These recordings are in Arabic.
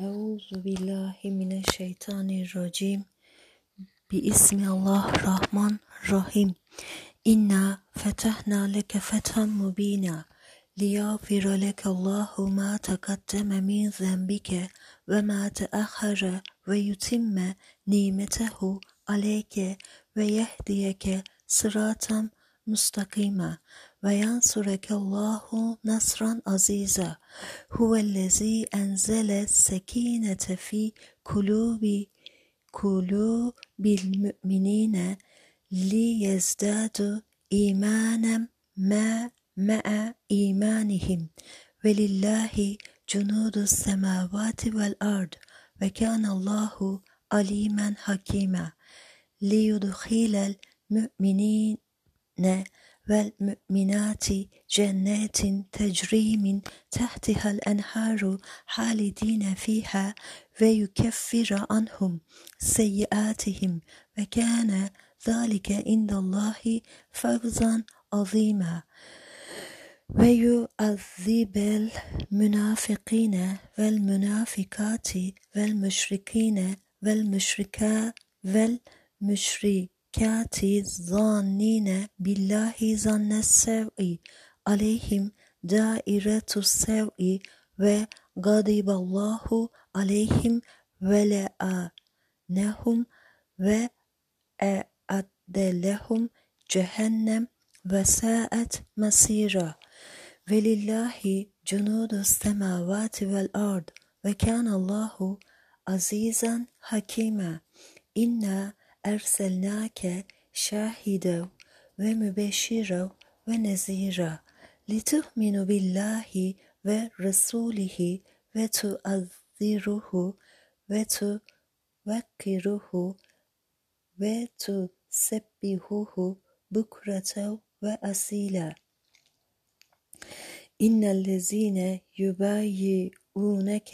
أعوذ بالله من الشيطان الرجيم باسم الله الرحمن الرحيم إنا فتحنا لك فتحا مبينا ليغفر لك الله ما تقدم من ذنبك وما تأخر ويتم نعمته عليك ويهديك صراطا مستقيما وينصرك الله نصرا عزيزا هو الذي أنزل السكينة في قلوب قلوب المؤمنين ليزدادوا إيمانا ما مع إيمانهم ولله جنود السماوات والأرض وكان الله عليما حكيما ليدخل المؤمنين والمؤمنات جنات تجري من تحتها الأنهار خالدين فيها ويكفر عنهم سيئاتهم وكان ذلك عند الله فوزا عظيما. ويعذب المنافقين والمنافقات والمشركين والمشركات والمشركين كاتي الظانين بالله ظن السوء عليهم دائرة السوء وغضب الله عليهم ولعنهم وأعد لهم جهنم وساءت مصيرا ولله جنود السماوات والأرض وكان الله عزيزا حكيما إنا أرسلناك شاهدا ومبشرا ونذيرا لتؤمنوا بالله ورسوله وتؤذروه وتوكروه وتسبحوه بكرة وأصيلا. إن الذين يبايعونك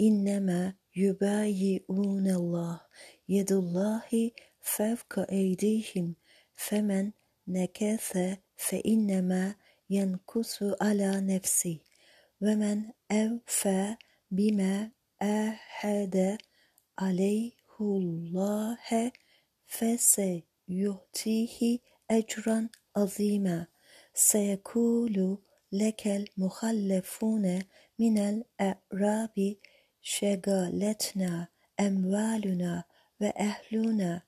إنما يبايعون الله يد الله فوق أيديهم فمن نكث فإنما ينكث على نفسه ومن أوفى بما أحد عليه الله فسيؤتيه أجرا عظيما سيقول لك المخلفون من الأعراب شغلتنا أموالنا وأهلنا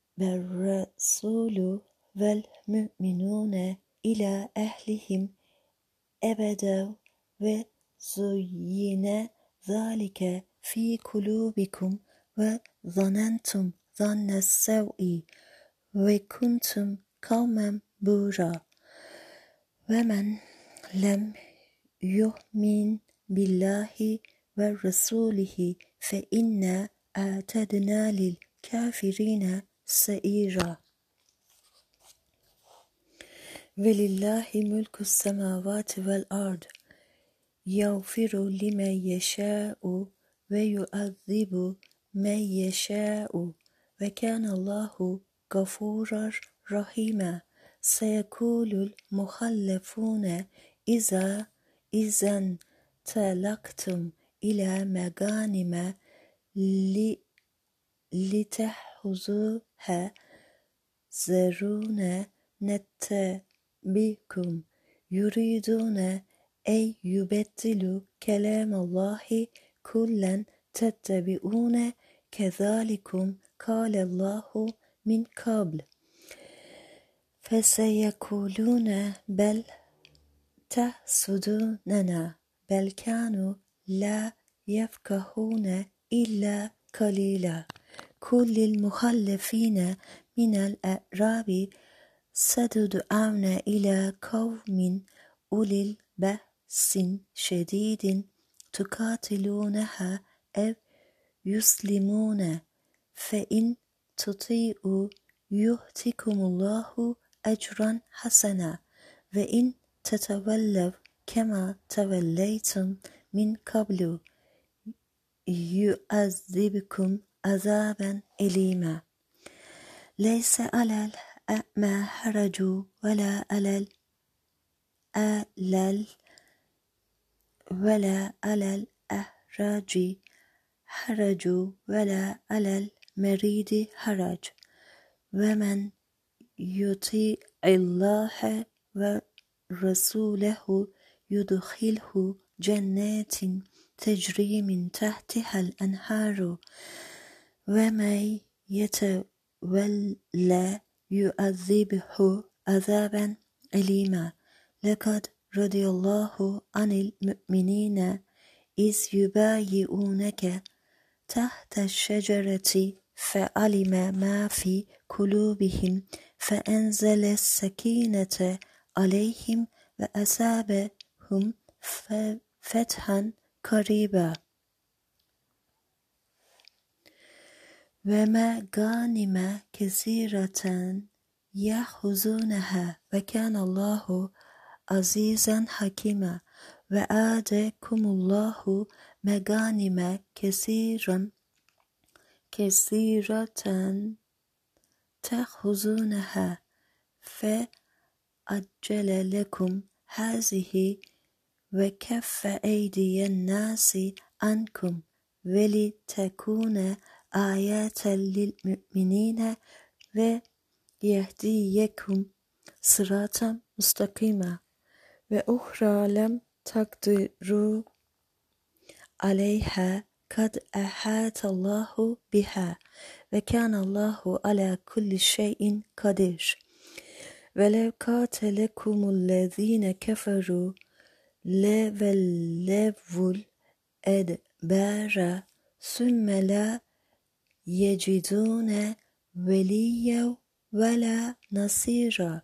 الرسول والمؤمنون إلى أهلهم أبدا وزين ذلك في قلوبكم وظننتم ظن السوء وكنتم قوما بورا ومن لم يؤمن بالله ورسوله فإنا أعتدنا للكافرين سعيرا. ولله ملك السماوات والأرض يغفر لمن يشاء ويعذب من يشاء وكان الله غفورا رحيما. سيقول المخلفون إذا إذا انطلقتم إلى مغانم لتحوزوها ذرونا نتبعكم. يريدون أن يبدلوا كلام الله كلا تتبعون. كذلكم قال الله من قبل. فسيقولون بل تحسدوننا. بل كانوا لا يفقهون إلا قليلا. كل المخلفين من الأعراب ستدعون إلى قوم أولي البأس شديد تقاتلونها أو يسلمون فإن تطيعوا يؤتكم الله أجرا حسنا وإن تتولوا كما توليتم من قبل يعذبكم عذابا أليما. ليس على الأعمى حرج ولا على الألل ولا على الأحراج حرج ولا على المريض حرج. ومن يطيع الله ورسوله يدخله جنات تجري من تحتها الأنهار. ومن يتولى يعذبه عذابا أليما لقد رضي الله عن المؤمنين إذ يبايعونك تحت الشجرة فعلم ما في قلوبهم فأنزل السكينة عليهم وأصابهم فتحا قريبا ve me ganime kesireten yahzunaha ve kanallahu azizen hakime ve adekumullahu meganime kesirem kesireten tehuzunaha fe accele lekum hazihi ve keffe eydiyen nasi ankum. Ve tekune ayeten lil müminine ve yehdiyekum sıraten mustakime ve uhra lem takdiru aleyha kad ehatallahu biha ve kanallahu ala kulli şeyin kadir velev katelekumul keferu le velevul edbara sümme la يجدون وليا ولا نصيرا.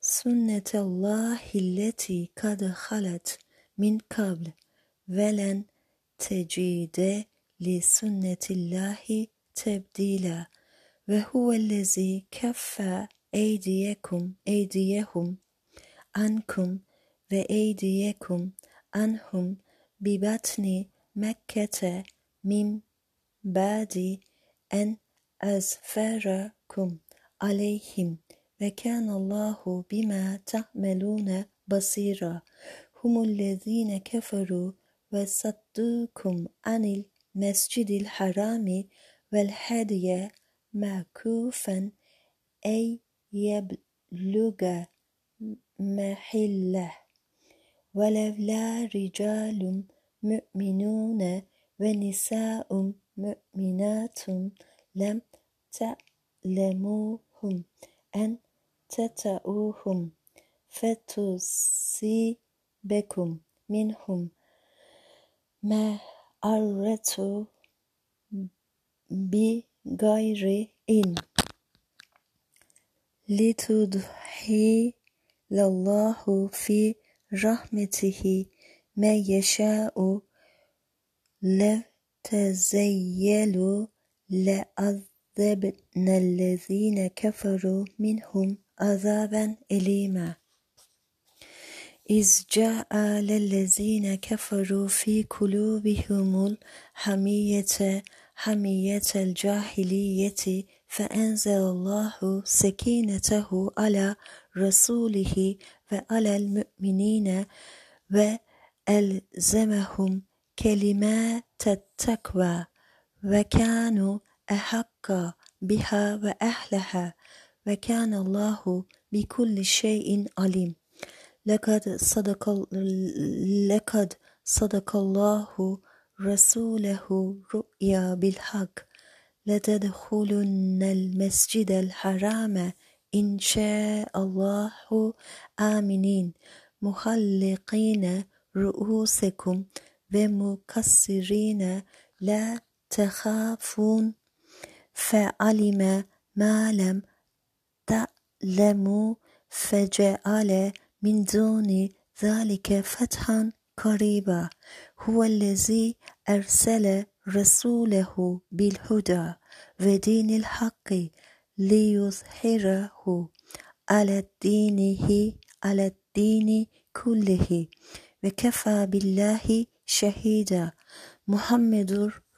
سنة الله التي قد خلت من قبل ولن تجد لسنة الله تبديلا. وهو الذي كف أيديكم أيديهم عنكم وأيديكم عنهم ببطن مكة من بعد أن أزفركم عليهم وكان الله بما تعملون بصيرا. هم الذين كفروا وصدوكم عن المسجد الحرام والهدي معكوفا أي يبلغ محله. ولولا رجال مؤمنون ونساء مؤمنات لم تعلموهم أن تتأوهم فتصيبكم منهم معرة بغير إن لتدخل الله في رحمته ما يشاء لو تزيلوا لعذبنا الذين كفروا منهم عذابا أليما. إذ جاء للذين كفروا في قلوبهم الحمية حمية الجاهلية فأنزل الله سكينته على رسوله وعلى المؤمنين وألزمهم كلمات التقوى. وكانوا أحق بها وأهلها وكان الله بكل شيء عليم لقد صدق لقد صدق الله رسوله رؤيا بالحق لتدخلن المسجد الحرام إن شاء الله آمنين محلقين رؤوسكم ومكسرين لا تخافون فعلم ما لم تعلموا فجعل من دون ذلك فتحا قريبا. هو الذي أرسل رسوله بالهدى ودين الحق ليظهره على الدينه على الدين كله وكفى بالله شهيدا. محمد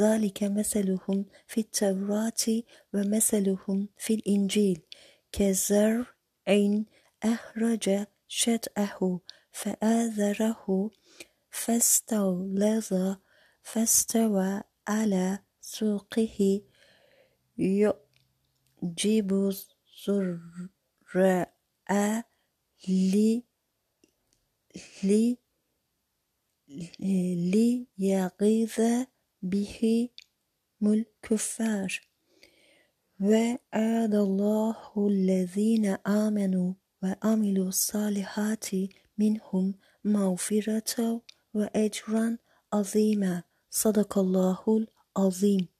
ذلك مثلهم في التوراة ومثلهم في الإنجيل. كزرع أخرج شطأه فآذره فاستغلظ فاستوى على سوقه. يعجب الزراع ليغيظ بهم الكفار وعد الله الذين آمنوا وعملوا الصالحات منهم مغفرة وأجرا عظيما. صدق الله العظيم.